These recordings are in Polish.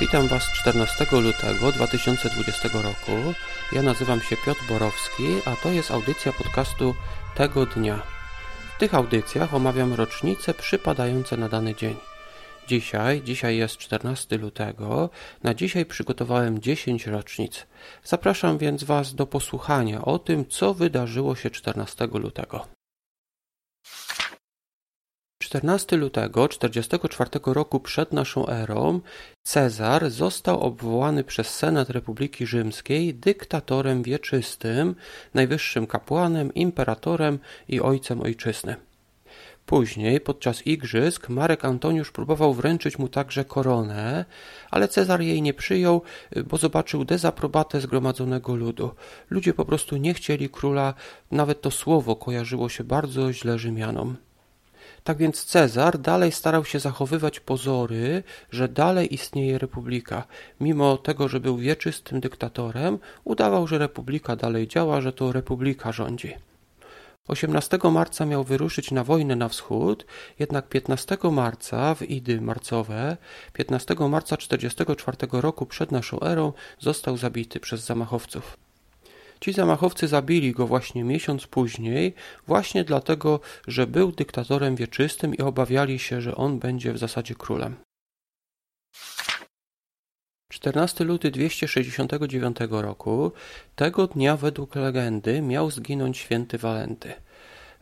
Witam Was 14 lutego 2020 roku. Ja nazywam się Piotr Borowski, a to jest audycja podcastu Tego Dnia. W tych audycjach omawiam rocznice przypadające na dany dzień. Dzisiaj, dzisiaj jest 14 lutego, na dzisiaj przygotowałem 10 rocznic. Zapraszam więc Was do posłuchania o tym, co wydarzyło się 14 lutego. 14 lutego 44 roku przed naszą erą Cezar został obwołany przez Senat Republiki Rzymskiej dyktatorem wieczystym, najwyższym kapłanem, imperatorem i ojcem ojczyzny. Później, podczas igrzysk, Marek Antoniusz próbował wręczyć mu także koronę, ale Cezar jej nie przyjął, bo zobaczył dezaprobatę zgromadzonego ludu. Ludzie po prostu nie chcieli króla, nawet to słowo kojarzyło się bardzo źle Rzymianom. Tak więc Cezar dalej starał się zachowywać pozory, że dalej istnieje republika. Mimo tego, że był wieczystym dyktatorem, udawał, że republika dalej działa, że to republika rządzi. 18 marca miał wyruszyć na wojnę na wschód, jednak 15 marca w Idy marcowe, 15 marca 44 roku przed naszą erą został zabity przez zamachowców. Ci zamachowcy zabili go właśnie miesiąc później, właśnie dlatego, że był dyktatorem wieczystym i obawiali się, że on będzie w zasadzie królem. 14 luty 269 roku, tego dnia według legendy miał zginąć święty Walenty.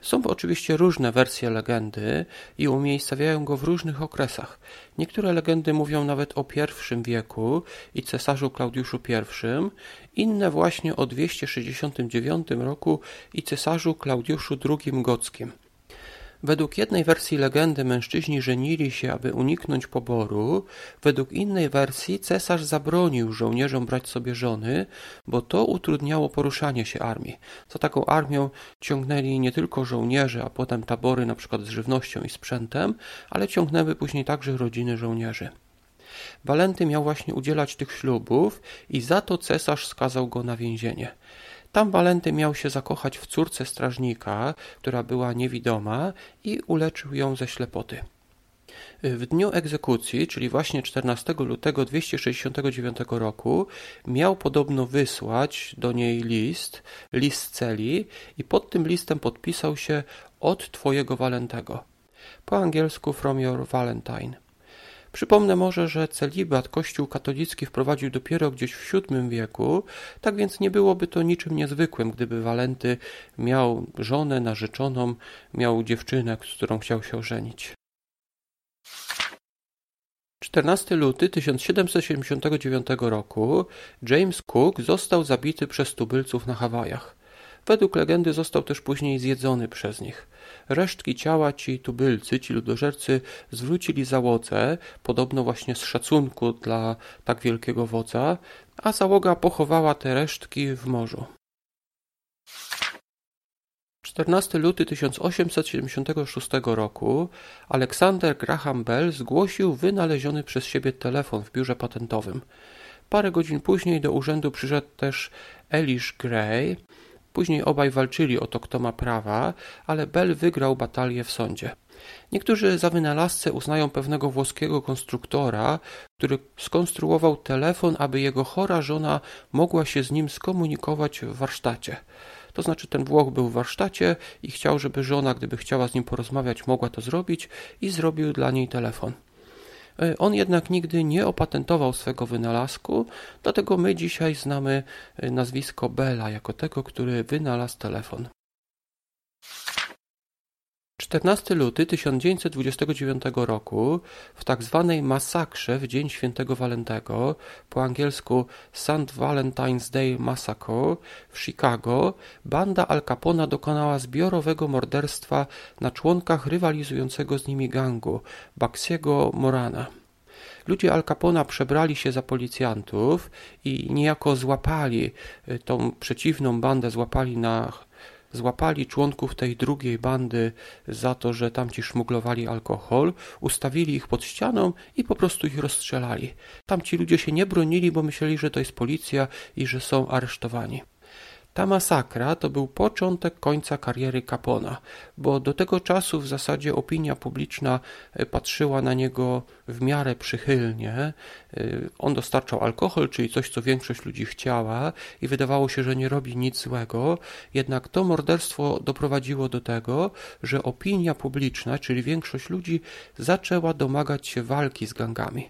Są oczywiście różne wersje legendy i umiejscawiają go w różnych okresach. Niektóre legendy mówią nawet o I wieku i cesarzu Klaudiuszu I, inne właśnie o 269 roku i cesarzu Klaudiuszu II Gockim. Według jednej wersji legendy mężczyźni żenili się, aby uniknąć poboru, według innej wersji cesarz zabronił żołnierzom brać sobie żony, bo to utrudniało poruszanie się armii. Za taką armią ciągnęli nie tylko żołnierze, a potem tabory np. z żywnością i sprzętem, ale ciągnęły później także rodziny żołnierzy. Walenty miał właśnie udzielać tych ślubów i za to cesarz skazał go na więzienie. Tam Walenty miał się zakochać w córce strażnika, która była niewidoma i uleczył ją ze ślepoty. W dniu egzekucji, czyli właśnie 14 lutego 269 roku, miał podobno wysłać do niej list, list celi i pod tym listem podpisał się od twojego Walentego. Po angielsku from your Valentine. Przypomnę może, że celibat Kościół katolicki wprowadził dopiero gdzieś w VII wieku, tak więc nie byłoby to niczym niezwykłym, gdyby Walenty miał żonę, narzeczoną, miał dziewczynę, z którą chciał się ożenić. 14 luty 1779 roku James Cook został zabity przez tubylców na Hawajach. Według legendy został też później zjedzony przez nich. Resztki ciała ci tubylcy, ci ludożercy zwrócili załodze, podobno właśnie z szacunku dla tak wielkiego wodza, a załoga pochowała te resztki w morzu. 14 luty 1876 roku Alexander Graham Bell zgłosił wynaleziony przez siebie telefon w biurze patentowym. Parę godzin później do urzędu przyszedł też Elish Gray, Później obaj walczyli o to, kto ma prawa, ale Bell wygrał batalię w sądzie. Niektórzy za wynalazcę uznają pewnego włoskiego konstruktora, który skonstruował telefon, aby jego chora żona mogła się z nim skomunikować w warsztacie. To znaczy ten Włoch był w warsztacie i chciał, żeby żona, gdyby chciała z nim porozmawiać, mogła to zrobić i zrobił dla niej telefon. E, on jednak nigdy nie opatentował swego wynalazku, dlatego my dzisiaj znamy e, nazwisko Bella jako tego, który wynalazł telefon. 14 luty 1929 roku w tak zwanej masakrze w Dzień Świętego Walentego, po angielsku St. Valentine's Day Massacre w Chicago, banda Al Capona dokonała zbiorowego morderstwa na członkach rywalizującego z nimi gangu Baxiego Morana. Ludzie Al Capona przebrali się za policjantów i niejako złapali y, tą przeciwną bandę, złapali na złapali członków tej drugiej bandy za to, że tamci szmuglowali alkohol, ustawili ich pod ścianą i po prostu ich rozstrzelali. Tamci ludzie się nie bronili, bo myśleli, że to jest policja i że są aresztowani. Ta masakra to był początek końca kariery Capona, bo do tego czasu w zasadzie opinia publiczna e, patrzyła na niego w miarę przychylnie. E, on dostarczał alkohol, czyli coś, co większość ludzi chciała i wydawało się, że nie robi nic złego. Jednak to morderstwo doprowadziło do tego, że opinia publiczna, czyli większość ludzi zaczęła domagać się walki z gangami.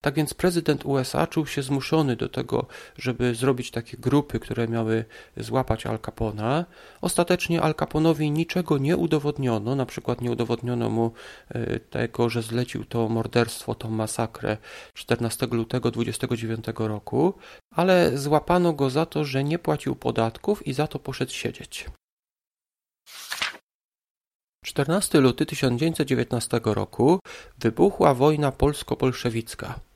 Tak więc prezydent USA czuł się zmuszony do tego, żeby zrobić takie grupy, które miały złapać Al Capona. Ostatecznie Al Caponowi niczego nie udowodniono, na przykład nie udowodniono mu e, tego, że zlecił to morderstwo, tą masakrę 14 lutego 29 roku, ale złapano go za to, że nie płacił podatków i za to poszedł siedzieć. 14 luty 1919 roku wybuchła wojna polsko-bolszewicka.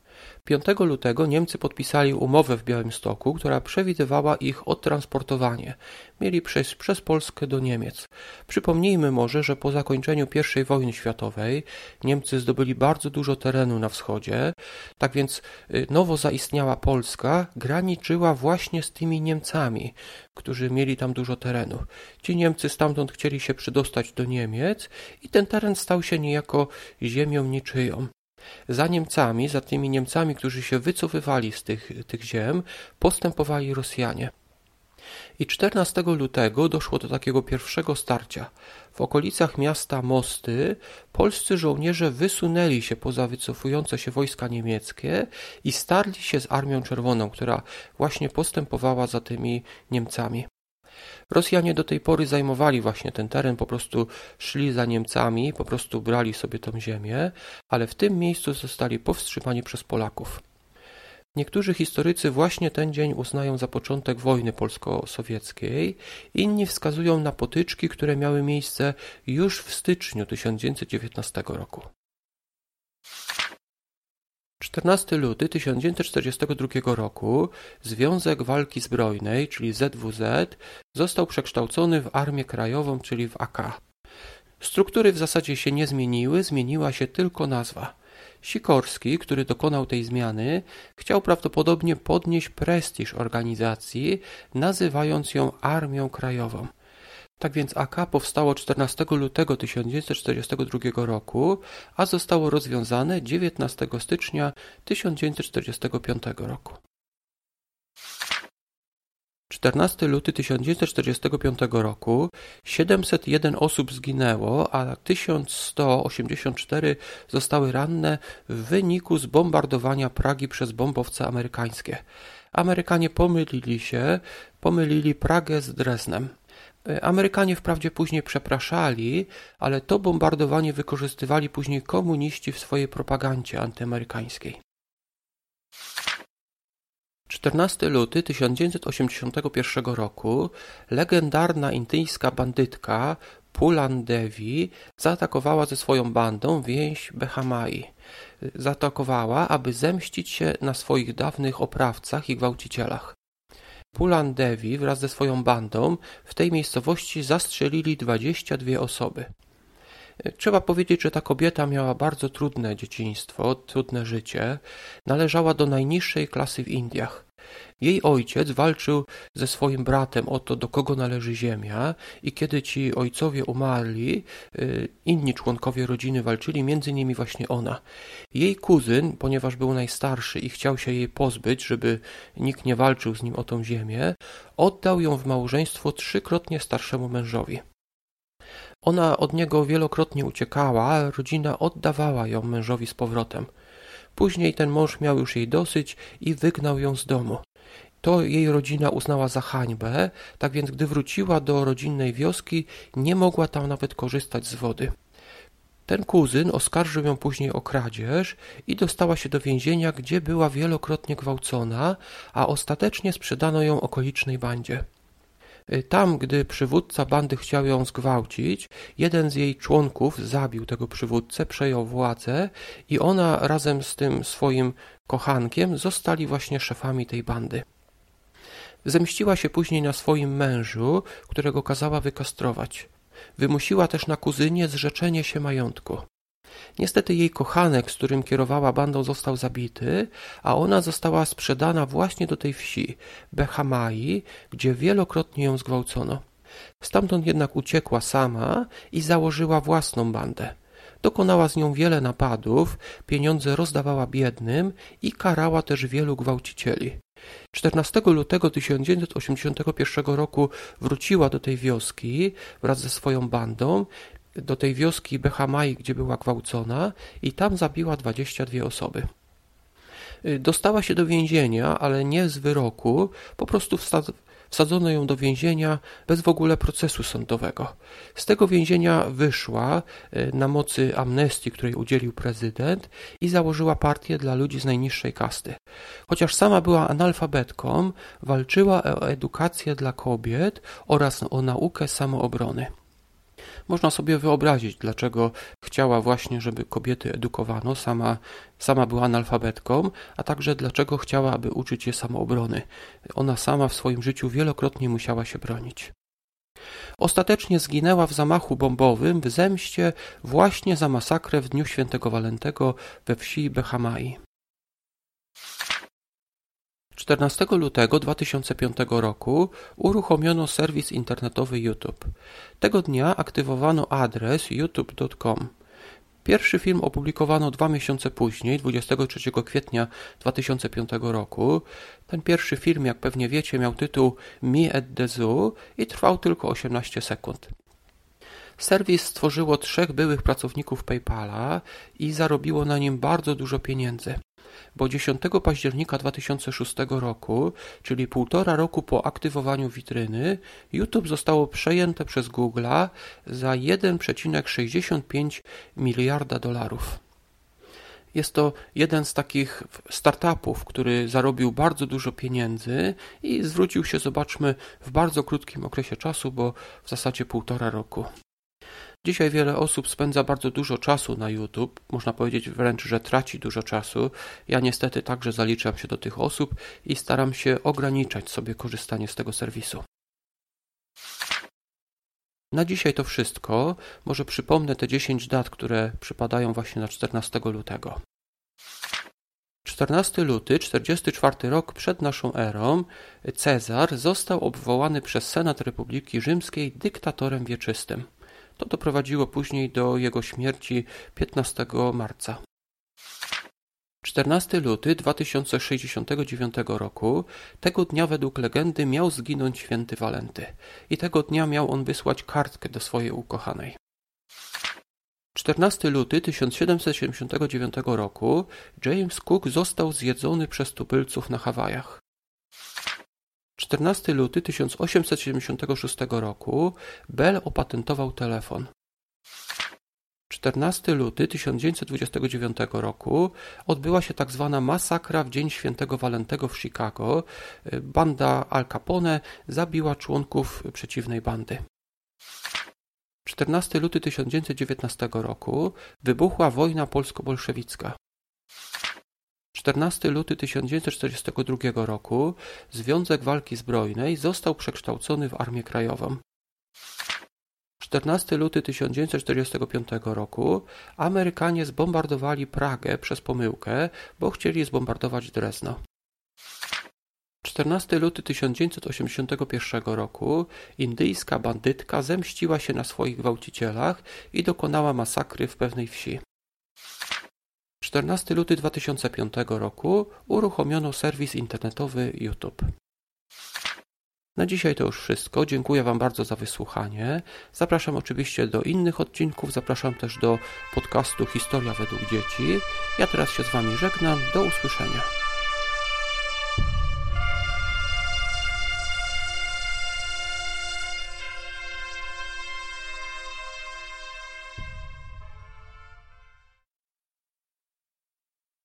5 lutego Niemcy podpisali umowę w Białymstoku, która przewidywała ich odtransportowanie. Mieli przejść przez Polskę do Niemiec. Przypomnijmy może, że po zakończeniu I wojny światowej Niemcy zdobyli bardzo dużo terenu na wschodzie, tak więc y, nowo zaistniała Polska graniczyła właśnie z tymi Niemcami, którzy mieli tam dużo terenu. Ci Niemcy stamtąd chcieli się przydostać do Niemiec i ten teren stał się niejako ziemią niczyją. Za Niemcami, za tymi Niemcami, którzy się wycofywali z tych, tych ziem, postępowali Rosjanie. I 14 lutego doszło do takiego pierwszego starcia. W okolicach miasta Mosty polscy żołnierze wysunęli się poza wycofujące się wojska niemieckie i starli się z Armią Czerwoną, która właśnie postępowała za tymi Niemcami. Rosjanie do tej pory zajmowali właśnie ten teren, po prostu szli za Niemcami, po prostu brali sobie tą ziemię, ale w tym miejscu zostali powstrzymani przez Polaków. Niektórzy historycy właśnie ten dzień uznają za początek wojny polsko-sowieckiej, inni wskazują na potyczki, które miały miejsce już w styczniu 1919 roku. 14 luty 1942 roku Związek Walki Zbrojnej, czyli ZWZ, został przekształcony w Armię Krajową, czyli w AK. Struktury w zasadzie się nie zmieniły, zmieniła się tylko nazwa. Sikorski, który dokonał tej zmiany, chciał prawdopodobnie podnieść prestiż organizacji, nazywając ją Armią Krajową. Tak więc AK powstało 14 lutego 1942 roku, a zostało rozwiązane 19 stycznia 1945 roku. 14 luty 1945 roku 701 osób zginęło, a 1184 zostały ranne w wyniku zbombardowania Pragi przez bombowce amerykańskie. Amerykanie pomylili się, pomylili Pragę z Dresnem. Amerykanie wprawdzie później przepraszali, ale to bombardowanie wykorzystywali później komuniści w swojej propagandzie antyamerykańskiej. 14 luty 1981 roku legendarna indyjska bandytka Pulan Devi zaatakowała ze swoją bandą więź Behamai. Zaatakowała, aby zemścić się na swoich dawnych oprawcach i gwałcicielach. Pulan Devi wraz ze swoją bandą w tej miejscowości zastrzelili dwadzieścia dwie osoby. Trzeba powiedzieć, że ta kobieta miała bardzo trudne dzieciństwo, trudne życie. Należała do najniższej klasy w Indiach. Jej ojciec walczył ze swoim bratem o to, do kogo należy ziemia, i kiedy ci ojcowie umarli, y, inni członkowie rodziny walczyli, między nimi właśnie ona. Jej kuzyn, ponieważ był najstarszy i chciał się jej pozbyć, żeby nikt nie walczył z nim o tą ziemię, oddał ją w małżeństwo trzykrotnie starszemu mężowi. Ona od niego wielokrotnie uciekała, rodzina oddawała ją mężowi z powrotem. Później ten mąż miał już jej dosyć i wygnał ją z domu. To jej rodzina uznała za hańbę, tak więc gdy wróciła do rodzinnej wioski, nie mogła tam nawet korzystać z wody. Ten kuzyn oskarżył ją później o kradzież i dostała się do więzienia, gdzie była wielokrotnie gwałcona, a ostatecznie sprzedano ją okolicznej bandzie. Y, tam, gdy przywódca bandy chciał ją zgwałcić, jeden z jej członków zabił tego przywódcę, przejął władzę i ona razem z tym swoim kochankiem zostali właśnie szefami tej bandy. Zemściła się później na swoim mężu, którego kazała wykastrować. Wymusiła też na kuzynie zrzeczenie się majątku. Niestety jej kochanek, z którym kierowała bandą, został zabity, a ona została sprzedana właśnie do tej wsi, Behamai, gdzie wielokrotnie ją zgwałcono. Stamtąd jednak uciekła sama i założyła własną bandę. Dokonała z nią wiele napadów, pieniądze rozdawała biednym i karała też wielu gwałcicieli. 14 lutego 1981 roku wróciła do tej wioski wraz ze swoją bandą, do tej wioski Behamai, gdzie była gwałcona i tam zabiła 22 osoby. Dostała się do więzienia, ale nie z wyroku, po prostu Wsadzono ją do więzienia bez w ogóle procesu sądowego. Z tego więzienia wyszła e, na mocy amnestii, której udzielił prezydent i założyła partię dla ludzi z najniższej kasty. Chociaż sama była analfabetką, walczyła o edukację dla kobiet oraz o naukę samoobrony. Można sobie wyobrazić, dlaczego chciała właśnie, żeby kobiety edukowano, sama, sama była analfabetką, a także dlaczego chciała, aby uczyć je samoobrony. Ona sama w swoim życiu wielokrotnie musiała się bronić. Ostatecznie zginęła w zamachu bombowym w zemście właśnie za masakrę w dniu świętego Walentego we wsi Behamai. 14 lutego 2005 roku uruchomiono serwis internetowy YouTube. Tego dnia aktywowano adres youtube.com. Pierwszy film opublikowano dwa miesiące później, 23 kwietnia 2005 roku. Ten pierwszy film, jak pewnie wiecie, miał tytuł Me at the Zoo i trwał tylko 18 sekund. Serwis stworzyło trzech byłych pracowników PayPala i zarobiło na nim bardzo dużo pieniędzy bo 10 października 2006 roku, czyli półtora roku po aktywowaniu witryny, YouTube zostało przejęte przez Google'a za 1,65 miliarda dolarów. Jest to jeden z takich startupów, który zarobił bardzo dużo pieniędzy i zwrócił się, zobaczmy, w bardzo krótkim okresie czasu, bo w zasadzie półtora roku. Dzisiaj wiele osób spędza bardzo dużo czasu na YouTube, można powiedzieć wręcz, że traci dużo czasu. Ja niestety także zaliczam się do tych osób i staram się ograniczać sobie korzystanie z tego serwisu. Na dzisiaj to wszystko. Może przypomnę te 10 dat, które przypadają właśnie na 14 lutego. 14 luty, 44 rok przed naszą erą, Cezar został obwołany przez Senat Republiki Rzymskiej dyktatorem wieczystym. To doprowadziło później do jego śmierci 15 marca. 14 luty 2069 roku, tego dnia według legendy miał zginąć święty Walenty i tego dnia miał on wysłać kartkę do swojej ukochanej. 14 luty 1779 roku James Cook został zjedzony przez tubylców na Hawajach. 14 luty 1876 roku Bell opatentował telefon. 14 luty 1929 roku odbyła się tak zwana masakra w Dzień Świętego Walentego w Chicago. Banda Al Capone zabiła członków przeciwnej bandy. 14 luty 1919 roku wybuchła wojna polsko-bolszewicka. 14 luty 1942 roku Związek Walki Zbrojnej został przekształcony w Armię Krajową. 14 luty 1945 roku Amerykanie zbombardowali Pragę przez pomyłkę, bo chcieli zbombardować Drezno. 14 luty 1981 roku indyjska bandytka zemściła się na swoich gwałcicielach i dokonała masakry w pewnej wsi. 14 luty 2005 roku uruchomiono serwis internetowy YouTube. Na dzisiaj to już wszystko. Dziękuję Wam bardzo za wysłuchanie. Zapraszam oczywiście do innych odcinków, zapraszam też do podcastu Historia według dzieci. Ja teraz się z Wami żegnam. Do usłyszenia.